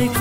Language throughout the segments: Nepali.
सकेको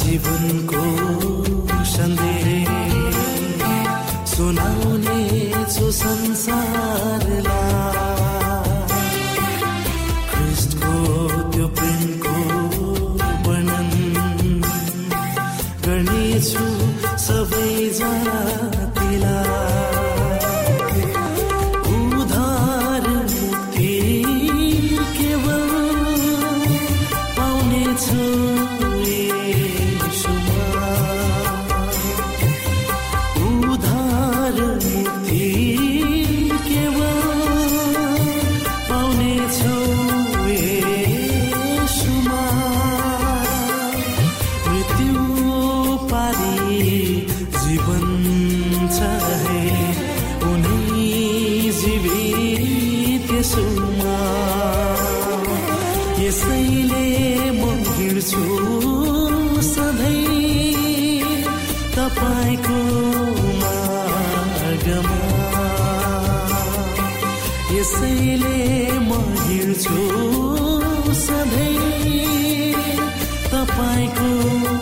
जीवनको सन्देश सुनाउने छु संसारलाई यसैले म हिँड्छु सधैँ तपाईँको मार्गमा। यसैले म हिँड्छु सधैँ तपाईँको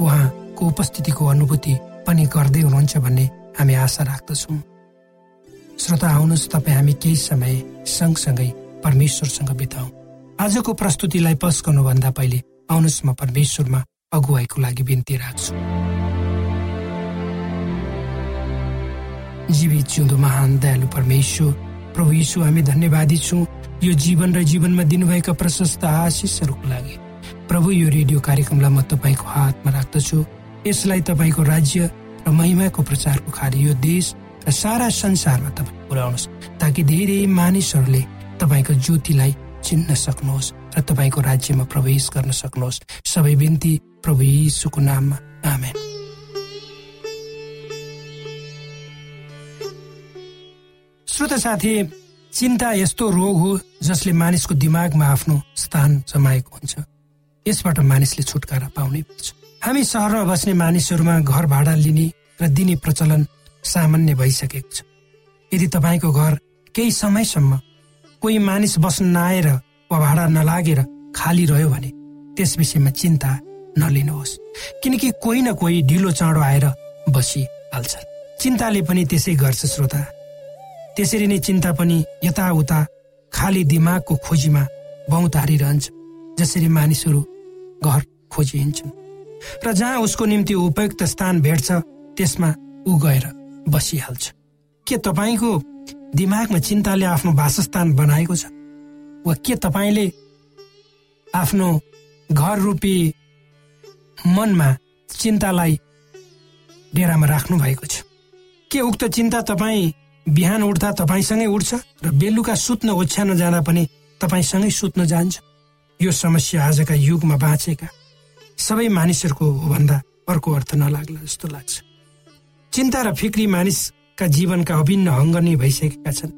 उहाँको उपस्थितिको अनुभूति पनि गर्दै हुनुहुन्छ भन्ने हामी आशा राख्दछौँ। श्रोता आउनुहोस् तपाईँ हामी केही समय सँगसँगै परमेश्वरसँग बिताउ। आजको प्रस्तुतिलाई पस गर्नुभन्दा पहिले आउनुहोस् म परमेश्वरमा अगुवाईको लागि बिन्ती राख्छु। जीवित जिउँदो महान दयालु परमेश्वर प्रभु यीशु हामी धन्यवादी छौँ। यो जीवन र जीवनमा दिनुभएका प्रशस्त आशिषहरूको लागि। प्रभु यो रेडियो कार्यक्रमलाई म तपाईँको हातमा राख्दछु। यसलाई तपाईँको राज्य र महिमाको प्रचारको खाली यो देश र सारा संसारमा तपाईँ पुर्याउनुहोस् ताकि धेरै मानिसहरूले तपाईँको ज्योतिलाई चिन्न सक्नुहोस् र तपाईँको राज्यमा प्रवेश गर्न सक्नुहोस्। सबै बिन्ती प्रभु यीशुको नाममा। आमेन। श्रोत साथी चिन्ता यस्तो रोग हो जसले मानिसको दिमागमा आफ्नो स्थान जमाएको हुन्छ। यसबाट मानिसले छुटकारा पाउनै पर्छ हामी सहरमा बस्ने मानिसहरूमा घर भाडा लिने र दिने प्रचलन सामान्य भइसकेको छ। यदि तपाईँको घर केही समयसम्म कोही मानिस बस्न नआएर वा भाडा नलागेर खाली रह्यो भने त्यस विषयमा चिन्ता नलिनुहोस्। किनकि कोही न कोही ढिलो चाँडो आएर बसिहाल्छ चिन्ताले पनि त्यसै गर्छ श्रोता। त्यसरी नै चिन्ता पनि यताउता खाली दिमागको खोजीमा बहुतारिरहन्छ जसरी मानिसहरू घर खोजी हिँड्छन् र जहाँ उसको निम्ति उपयुक्त स्थान भेट्छ त्यसमा ऊ गएर बसिहाल्छ। के तपाईँको दिमागमा चिन्ताले आफ्नो वासस्थान बनाएको छ? वा के तपाईँले आफ्नो घर रूपी मनमा चिन्तालाई डेरामा राख्नु भएको छ? के उक्त चिन्ता तपाईँ बिहान उठ्दा तपाईँसँगै उठ्छ र बेलुका सुत्न ओछ्यान जाँदा पनि तपाईँसँगै सुत्न जान्छ? यो समस्या आजका युगमा बाँचेका सबै मानिसहरूको हो भन्दा अर्को अर्थ नलाग्ला जस्तो लाग्छ। चिन्ता र फिक्री मानिसका जीवनका अभिन्न अङ्ग नै भइसकेका छन्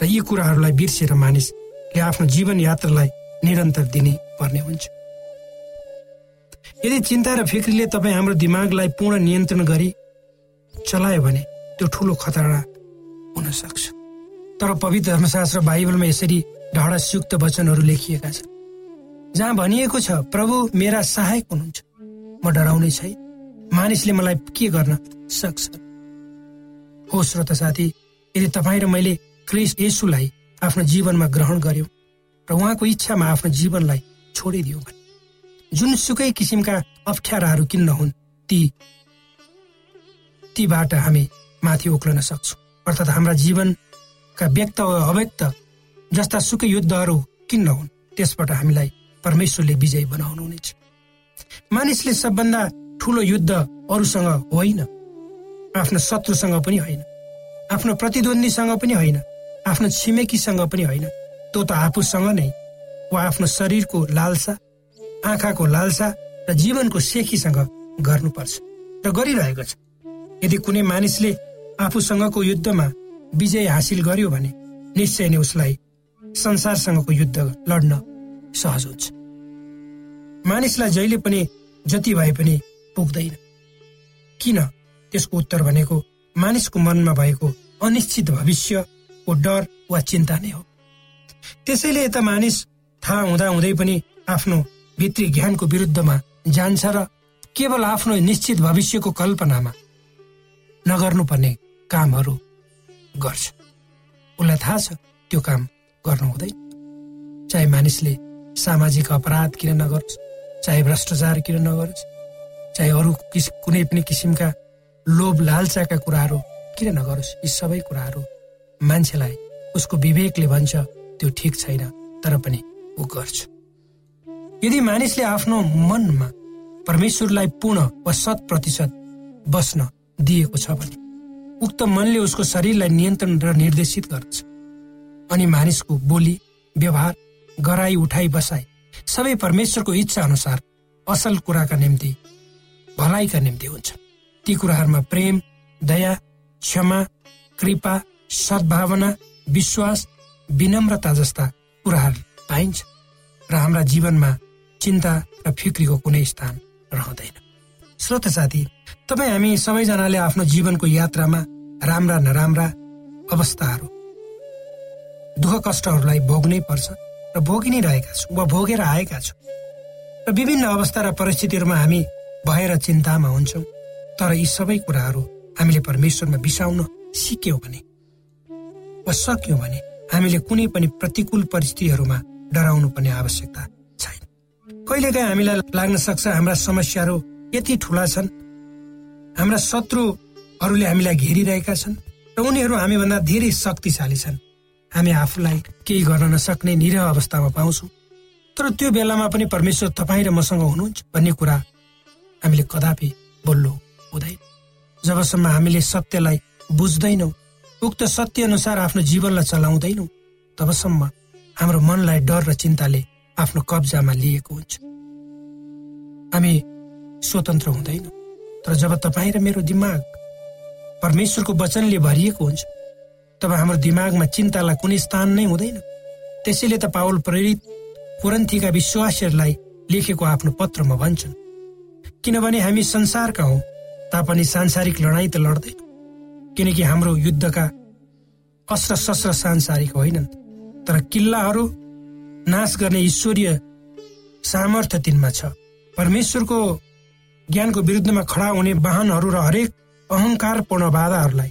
र यी कुराहरूलाई बिर्सेर मानिसले आफ्नो जीवन यात्रालाई निरन्तर दिने पर्ने हुन्छ। यदि चिन्ता र फिक्रीले तपाईँ हाम्रो दिमागलाई पूर्ण नियन्त्रण गरी चलायो भने त्यो ठुलो खतरा हुन सक्छ। तर पवित्र धर्मशास्त्र बाइबलमा यसरी ढाडसयुक्त वचनहरू लेखिएका छन्। जहाँ भनिएको छ प्रभु मेरा सहायक हुनुहुन्छ। म डराउने छैन। मानिसले मलाई के गर्न सक्छ? हो श्रोता साथी यदि तपाईँ र मैले क्रिस्ट येसुलाई आफ्नो जीवनमा ग्रहण गर्यौँ र उहाँको इच्छामा आफ्नो जीवनलाई छोडिदियौँ भने जुनसुकै किसिमका अप्ठ्याराहरू किन नहुन् ती तीबाट हामी माथि उक्लन सक्छौँ। अर्थात् हाम्रा जीवनका व्यक्त वा अव्यक्त जस्ता सुकै युद्धहरू किन नहुन् त्यसबाट हामीलाई परमेश्वरले विजय बनाउनुहुनेछ मानिसले सबभन्दा ठुलो युद्ध अरूसँग होइन। आफ्नो शत्रुसँग पनि होइन। आफ्नो प्रतिद्वन्दीसँग पनि होइन। आफ्नो छिमेकीसँग पनि होइन। त्यो त आफूसँग नै। वा आफ्नो शरीरको लालसा आँखाको लालसा र जीवनको सेखीसँग गर्नुपर्छ र गरिरहेको छ। यदि कुनै मानिसले आफूसँगको युद्धमा विजय हासिल गर्यो भने निश्चय नै उसलाई संसारसँगको युद्ध लड्न सहज हुन्छ। मानिसलाई जहिले पनि जति भए पनि पुग्दैन। किन? त्यसको उत्तर भनेको मानिसको मनमा भएको अनिश्चित भविष्यको डर वा चिन्ता नै हो। त्यसैले यता मानिस थाहा हुँदा हुँदै पनि आफ्नो भित्री ज्ञानको विरुद्धमा जान्छ र केवल आफ्नो निश्चित भविष्यको कल्पनामा नगर्नुपर्ने कामहरू गर्छ। उसलाई थाहा छ त्यो काम गर्नु हुँदैन चाहे मानिसले सामाजिक अपराध किन नगरोस्? चाहे भ्रष्टाचार किन नगरोस्? चाहे अरू किस कुनै पनि किसिमका लोभ लालचाका कुराहरू किन नगरोस्? यी सबै कुराहरू मान्छेलाई उसको विवेकले भन्छ त्यो ठिक छैन तर पनि ऊ गर्छ। यदि मानिसले आफ्नो मनमा परमेश्वरलाई पूर्ण वा शत प्रतिशत बस्न दिएको छ भने उक्त मनले उसको शरीरलाई नियन्त्रण र निर्देशित गर्छ अनि मानिसको बोली व्यवहार गराई उठाई बसाई। सबै परमेश्वरको इच्छा अनुसार असल कुराका निम्ति भलाइका निम्ति हुन्छ। ती कुराहरूमा प्रेम दया क्षमा कृपा सद्भावना विश्वास विनम्रता जस्ता कुराहरू पाइन्छ र हाम्रा जीवनमा चिन्ता र फिक्रीको कुनै स्थान रहँदैन। श्रोत साथी तपाईँ हामी सबैजनाले आफ्नो जीवनको यात्रामा राम्रा नराम्रा अवस्थाहरू दुःख कष्टहरूलाई भोग्नै पर्छ। र भोगि नै रहेका छौँ वा भोगेर आएका छौँ। र विभिन्न अवस्था र परिस्थितिहरूमा हामी भएर चिन्तामा हुन्छौँ। तर यी सबै कुराहरू हामीले परमेश्वरमा बिसाउन सिक्यौँ भने वा सक्यौँ भने हामीले कुनै पनि प्रतिकूल परिस्थितिहरूमा डराउनु पर्ने आवश्यकता छैन। कहिलेकाहीँ हामीलाई लाग्न सक्छ हाम्रा समस्याहरू यति ठुला छन्। हाम्रा शत्रुहरूले हामीलाई घेरिरहेका छन्। र उनीहरू हामीभन्दा धेरै शक्तिशाली छन्। हामी आफूलाई केही गर्न नसक्ने निरह अवस्थामा पाउँछौँ। तर त्यो बेलामा पनि परमेश्वर तपाईँ र मसँग हुनुहुन्छ भन्ने कुरा हामीले कदापि बोल्नु हुँदैन। जबसम्म हामीले सत्यलाई बुझ्दैनौँ उक्त सत्य अनुसार आफ्नो जीवनलाई चलाउँदैनौँ तबसम्म हाम्रो मनलाई डर र चिन्ताले आफ्नो कब्जामा लिएको हुन्छ। हामी स्वतन्त्र हुँदैनौँ। तर जब तपाईँ र मेरो दिमाग परमेश्वरको वचनले भरिएको हुन्छ तब हाम्रो दिमागमा चिन्तालाई कुनै स्थान नै हुँदैन। त्यसैले त पावल प्रेरित कुरन्थीका विश्वासीहरूलाई लेखेको आफ्नो पत्रमा भन्छन्। किनभने हामी संसारका हौ तापनि सांसारिक लडाईँ त लड्दैन। किनकि हाम्रो युद्धका अस्त्र शस्त्र सांसारिक होइनन् तर किल्लाहरू नाश गर्ने ईश्वरीय सामर्थ्य तिनमा छ। परमेश्वरको ज्ञानको विरुद्धमा खडा हुने वाहनहरू र हरेक अहङ्कारपूर्ण बाधाहरूलाई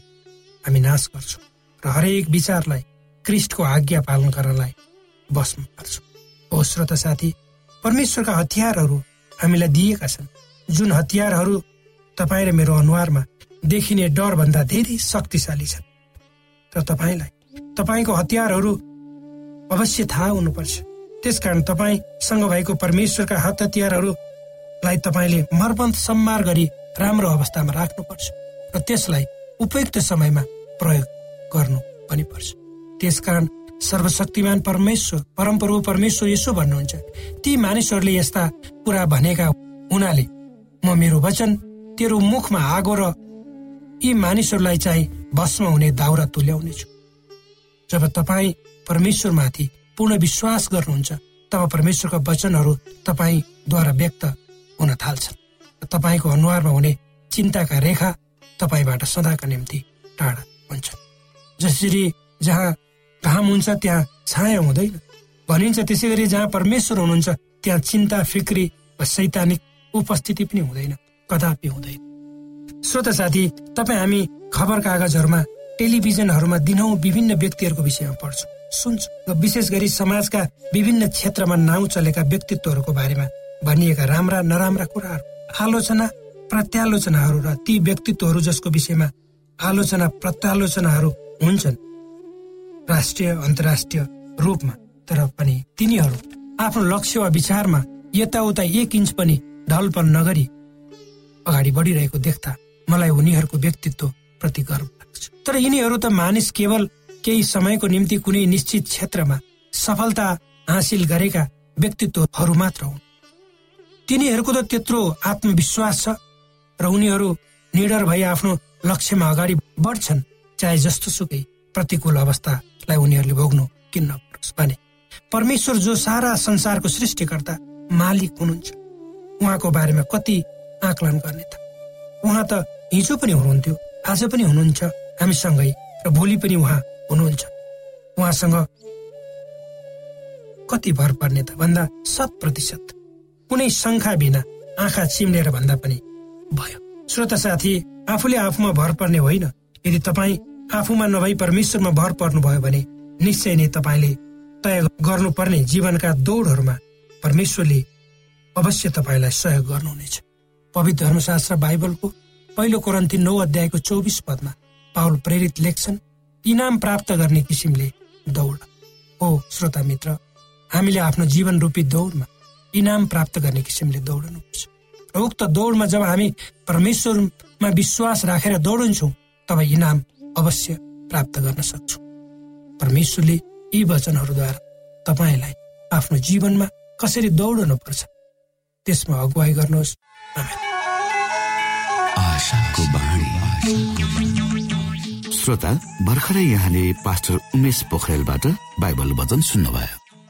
हामी नाश गर्छौँ। हरेक विचारलाई क्रिस्टको आज्ञा पालन गर्नलाई बस्नु पर्छ हो श्रोता साथी परमेश्वरका हतियारहरू हामीलाई दिएका छन्। जुन हतियारहरू तपाईँ र मेरो अनुहारमा देखिने डरभन्दा धेरै शक्तिशाली छन्। र तपाईँलाई तपाईँको हतियारहरू अवश्य थाहा हुनुपर्छ। त्यसकारण तपाईँसँग भएको परमेश्वरका हात हतियारहरूलाई तपाईँले मर्मन्त सम्मार गरी राम्रो अवस्थामा राख्नुपर्छ। र त्यसलाई उपयुक्त समयमा प्रयोग गर्नु पनि पर्छ। त्यसकारण सर्वशक्तिमान परमेश्वर परमप्रभु परमेश्वर यसो भन्नुहुन्छ ती मानिसहरूले यस्ता कुरा भनेका हुनाले म मेरो वचन तेरो मुखमा आगो र यी मानिसहरूलाई चाहिँ भस्म हुने दाउरा तुल्याउनेछु। जब तपाईँ परमेश्वरमाथि पूर्ण विश्वास गर्नुहुन्छ तब परमेश्वरका वचनहरू तपाईँद्वारा व्यक्त हुन थाल्छन्। तपाईँको अनुहारमा हुने चिन्ताका रेखा तपाईँबाट सदाका निम्ति टाढा हुन्छन्। जसरी जहाँ घाम हुन्छ त्यहाँ छाया हुँदैन। भनिन्छ त्यसै गरी जहाँ परमेश्वर हुनुहुन्छ त्यहाँ चिन्ता फिक्री वा सैद्धान्तिक उपस्थिति पनि हुँदैन कदापि हुँदैन। श्रोत साथी तपाईँ हामी खबर कागजहरूमा टेलिभिजनहरूमा दिनौँ विभिन्न व्यक्तिहरूको विषयमा पढ्छौँ सुन्छौँ र विशेष गरी समाजका विभिन्न क्षेत्रमा नाउँ चलेका व्यक्तित्वहरूको बारेमा भनिएका राम्रा नराम्रा कुराहरू आलोचना प्रत्यालोचनाहरू र ती व्यक्तित्वहरू जसको विषयमा आलोचना प्रत्यालोचनाहरू हुन्छन्। राष्ट्रिय अन्तर्राष्ट्रिय रूपमा। तर पनि तिनीहरू आफ्नो लक्ष्य वा विचारमा यताउता एक इन्च पनि ढलपल नगरी अगाडि बढिरहेको देख्दा मलाई उनीहरूको व्यक्तित्व प्रति गर्व लाग्छ। तर यिनीहरू त मानिस केवल केही समयको निम्ति कुनै निश्चित क्षेत्रमा सफलता हासिल गरेका व्यक्तित्वहरू मात्र हुन्। तिनीहरूको त त्यत्रो आत्मविश्वास छ र उनीहरू निडर भई आफ्नो लक्ष्यमा अगाडि बढ्छन् चाहे जस्तो सुकै प्रतिकूल अवस्थालाई उनीहरूले भोग्नु किन्न परोस् भने परमेश्वर जो सारा संसारको सृष्टिकर्ता मालिक हुनुहुन्छ। उहाँको बारेमा कति आकलन गर्ने त। उहाँ त हिजो पनि हुनुहुन्थ्यो आज पनि हुनुहुन्छ हामीसँगै र भोलि पनि उहाँ हुनुहुन्छ। उहाँसँग कति भर पर्ने त भन्दा शत प्रतिशत। कुनै शङ्का बिना आँखा चिम्लेर भन्दा पनि भयो। श्रोता साथी आफूले आफूमा भर पर्ने होइन। यदि तपाईँ आफूमा नभई परमेश्वरमा भर पर्नुभयो भने निश्चय नै तपाईँले तय गर्नुपर्ने जीवनका दौडहरूमा परमेश्वरले अवश्य तपाईँलाई सहयोग गर्नुहुनेछ। पवित्र धर्मशास्त्र बाइबलको पहिलो कोरन्ती नौ अध्यायको चौबिस पदमा पाउल प्रेरित लेख्छन् इनाम प्राप्त गर्ने किसिमले दौड। हो श्रोता मित्र हामीले आफ्नो जीवन रूपी दौडमा इनाम प्राप्त गर्ने किसिमले दौडनुपर्छ। उक्त दौडमा जब हामी परमेश्वरमा विश्वास राखेर दौडन्छौँ तब इनाम अवश्य प्राप्त गर्न सक्छौँ। परमेश्वरले यी वचनहरूद्वारा तपाईँलाई आफ्नो जीवनमा कसरी दौडनु पर्छ त्यसमा अगुवाई गर्नुहोस्। श्रोता भर्खरै यहाँले पास्टर उमेश पोखरेलबाट बाइबल वचन सुन्नुभयो।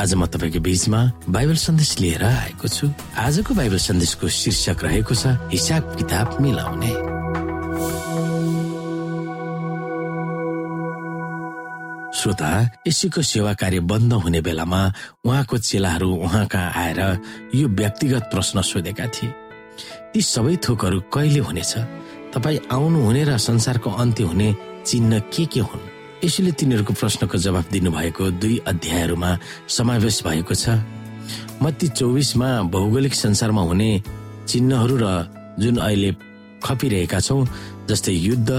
आज म तपाईँको बीचमा बाइबल सन्देश लिएर आएको छु। आजको बाइबल सन्देशको शीर्षक रहेको छ हिसाब किताब मिलाउने। श्रोता यसुको सेवा कार्य बन्द हुने बेलामा उहाँको चेलाहरू उहाँ कहाँ आएर यो व्यक्तिगत प्रश्न सोधेका थिए। ती सबै थोकहरू कहिले हुनेछ? तपाईँ आउनुहुने र संसारको अन्त्य हुने चिन्ह के के हुन्? यसैले तिनीहरूको प्रश्नको जवाब दिनुभएको दुई अध्यायहरूमा समावेश भएको छ। मत्ती चौबिसमा भौगोलिक संसारमा हुने चिन्हहरू र जुन अहिले खपिरहेका छौँ जस्तै युद्ध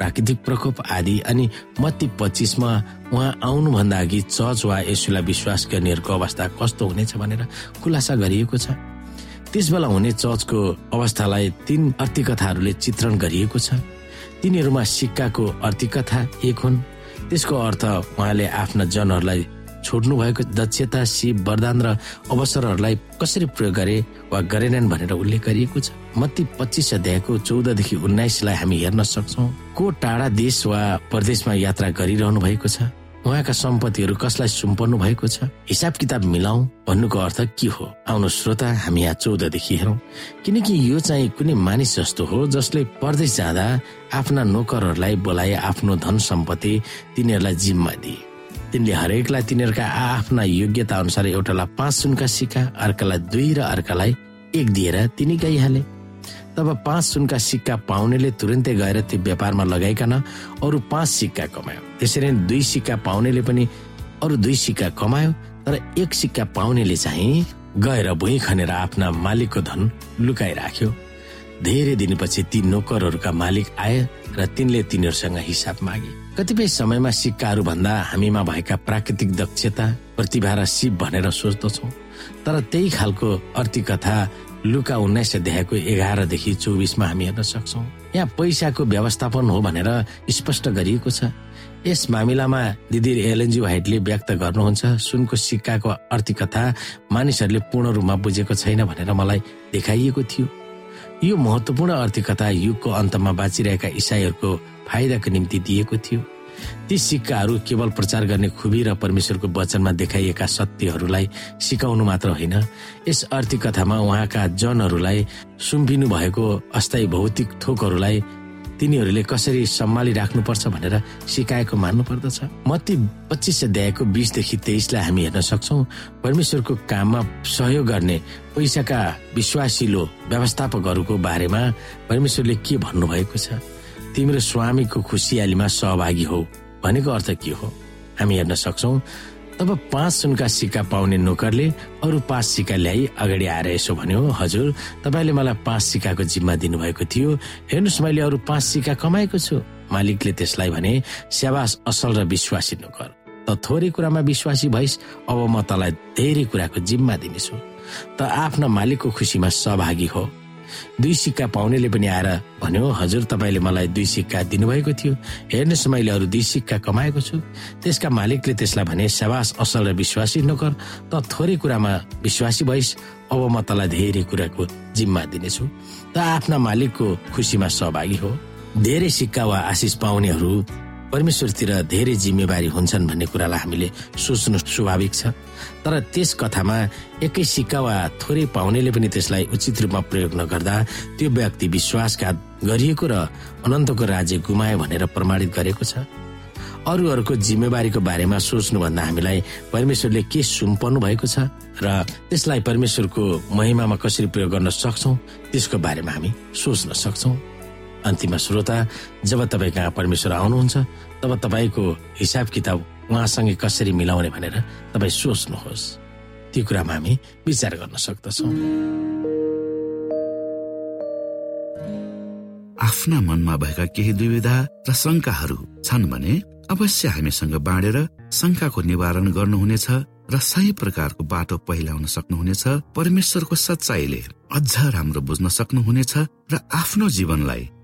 प्राकृतिक प्रकोप आदि अनि मत्ती पच्चिसमा उहाँ आउनुभन्दा अघि चर्च वा यसुलाई विश्वास गर्नेहरूको अवस्था कस्तो हुनेछ भनेर खुलासा गरिएको छ। त्यस बेला हुने चर्चको अवस्थालाई तीन अर्थकथाहरूले चित्रण गरिएको छ। तिनीहरूमा सिक्काको अर्थकथा एक हुन्। त्यसको अर्थ उहाँले आफ्ना जनहरूलाई छोड्नु भएको दक्षता सिप वरदान र अवसरहरूलाई कसरी प्रयोग गरे वा गरेनन् भनेर उल्लेख गरिएको छ। मत्ती पच्चिस अध्यायको चौधदेखि उन्नाइसलाई हामी हेर्न सक्छौ। को टाढा देश वा प्रदेशमा यात्रा गरिरहनु भएको छ? उहाँका सम्पत्तिहरू कसलाई सुम्पर्नु भएको छ? हिसाब किताब मिलाऊ भन्नुको अर्थ के हो? आउनु श्रोता हामी यहाँ चौधदेखि हेरौँ। किनकि यो चाहिँ कुनै मानिस जस्तो हो जसले परदेश जाँदा आफ्ना नोकरहरूलाई बोलाए आफ्नो धन सम्पत्ति तिनीहरूलाई जिम्मा दिए। तिनले हरेकलाई तिनीहरूका आफ्ना योग्यता अनुसार एउटालाई पाँच सुनका सिक्का अर्कालाई दुई र अर्कालाई एक दिएर तिनी गइहाले। तब पाँच सुनका सिक्का पाउनेले तुरन्तै गएर त्यो व्यापारमा लगाइकन अरू पाँच सिक्का कमायो। त्यसरी नै दुई सिक्का पाउनेले पनि अरू दुई सिक्का कमायो तर एक सिक्का पाउनेले चाहिँ गएर भुइँ खनेर आफ्ना मालिकको धन लुकाइराख्यो। धेरै दिनपछि ती नोकरहरूका मालिक आए र तिनले तिनीहरूसँग हिसाब मागे। कतिपय समयमा सिक्काहरू भन्दा हामीमा भएका प्राकृतिक दक्षता प्रतिभा र सिप भनेर सोच्दछौ। तर त्यही खालको कथा लुका उन्नाइस अध्यायको एघारदेखि चौबिसमा हामी हेर्न सक्छौ। यहाँ पैसाको व्यवस्थापन हो भनेर स्पष्ट गरिएको छ। यस मामिलामा दिदी एलएनजी वाइटले व्यक्त गर्नुहुन्छ सुनको सिक्काको कथा मानिसहरूले पूर्ण रूपमा बुझेको छैन भनेर मलाई देखाइएको थियो। यो महत्वपूर्ण कथा युगको अन्तमा बाँचिरहेका इसाईहरूको फाइदाको निम्ति दिएको थियो। ती सिक्काहरू केवल प्रचार गर्ने खुबी र परमेश्वरको वचनमा देखाइएका सत्यहरूलाई सिकाउनु मात्र होइन। यस कथामा उहाँका जनहरूलाई सुम्पिनु भएको अस्थायी भौतिक थोकहरूलाई तिनीहरूले कसरी सम्हाली राख्नुपर्छ भनेर सिकाएको मान्नु पर्दछ मती पच्चिस अध्यायको बिसदेखि तेइसलाई हामी हेर्न सक्छौ परमेश्वरको काममा सहयोग गर्ने पैसाका विश्वासिलो व्यवस्थापकहरूको बारेमा परमेश्वरले के भन्नुभएको छ? तिम्रो स्वामीको खुसियालीमा सहभागी हो भनेको अर्थ के हो? हामी हेर्न सक्छौ तब पाँच सुनका सिक्का पाउने नोकरले अरू पाँच सिक्का ल्याई अगाडि आएर यसो भन्यो हजुर तपाईँले मलाई पाँच सिक्काको जिम्मा दिनुभएको थियो। हेर्नुहोस् मैले अरू पाँच सिक्का कमाएको छु। मालिकले त्यसलाई भने स्याबास असल र विश्वासी नोकर। त थोरै कुरामा विश्वासी भइस अब म तँलाई धेरै कुराको जिम्मा दिनेछु। त आफ्ना मालिकको खुसीमा सहभागी हो। दुई सिक्का पाउनेले पनि आएर भन्यो हजुर तपाईँले मलाई दुई सिक्का दिनुभएको थियो। हेर्नुहोस् मैले अरू दुई सिक्का कमाएको छु। त्यसका मालिकले त्यसलाई भने सवास असल र विश्वासी नगर त थोरै कुरामा विश्वासी भइस। अब म तँलाई धेरै कुराको जिम्मा दिनेछु। त आफ्ना मालिकको खुसीमा सहभागी हो। धेरै सिक्का वा आशिष पाउनेहरू परमेश्वरतिर धेरै जिम्मेवारी हुन्छन् भन्ने कुरालाई हामीले सोच्नु स्वाभाविक छ। तर त्यस कथामा एकै सिक्का वा थोरै पाउनेले पनि त्यसलाई उचित रूपमा प्रयोग नगर्दा त्यो व्यक्ति विश्वासघात गरिएको र अनन्तको राज्य गुमायो भनेर प्रमाणित गरेको छ। अरूहरूको जिम्मेवारीको बारेमा सोच्नुभन्दा हामीलाई परमेश्वरले के सुम्पर्नु भएको छ र त्यसलाई परमेश्वरको महिमामा कसरी प्रयोग गर्न सक्छौ त्यसको बारेमा हामी सोच्न सक्छौँ। अन्तिम श्रोता जब तपाईँ कहाँ परमेश्वर आउनुहुन्छ तब तपाईँको हिसाब किताब उहाँसँगै कसरी मिलाउने भनेर तपाईँ सोच्नुहोस्। त्यो कुरामा हामी विचार गर्न सक्दछौ। आफ्ना मनमा भएका केही दुविधा र शङ्काहरू छन् भने अवश्य हामीसँग बाँडेर शङ्काको निवारण गर्नुहुनेछ र सही प्रकारको बाटो पहिलाउन सक्नुहुनेछ परमेश्वरको सच्चाइले अझ राम्रो बुझ्न सक्नुहुनेछ र आफ्नो जीवनलाई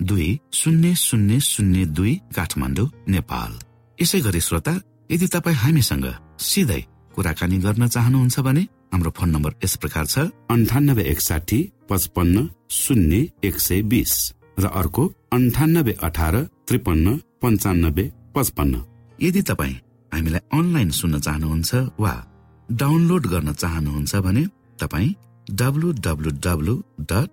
दुई शून्य शून्य शून्य दुई काठमाडौँ नेपाल। यसै गरी श्रोता यदि तपाईँ हामीसँग सिधै कुराकानी गर्न चाहनुहुन्छ भने हाम्रो फोन नम्बर यस प्रकार छ। अन्ठानब्बे एकसाठी पचपन्न शून्य एक सय बिस र अर्को अन्ठानब्बे अठार त्रिपन्न पञ्चानब्बे पचपन्न। यदि तपाईँ हामीलाई अनलाइन सुन्न चाहनुहुन्छ वा डाउनलोड गर्न चाहनुहुन्छ भने तपाईँ W W W dot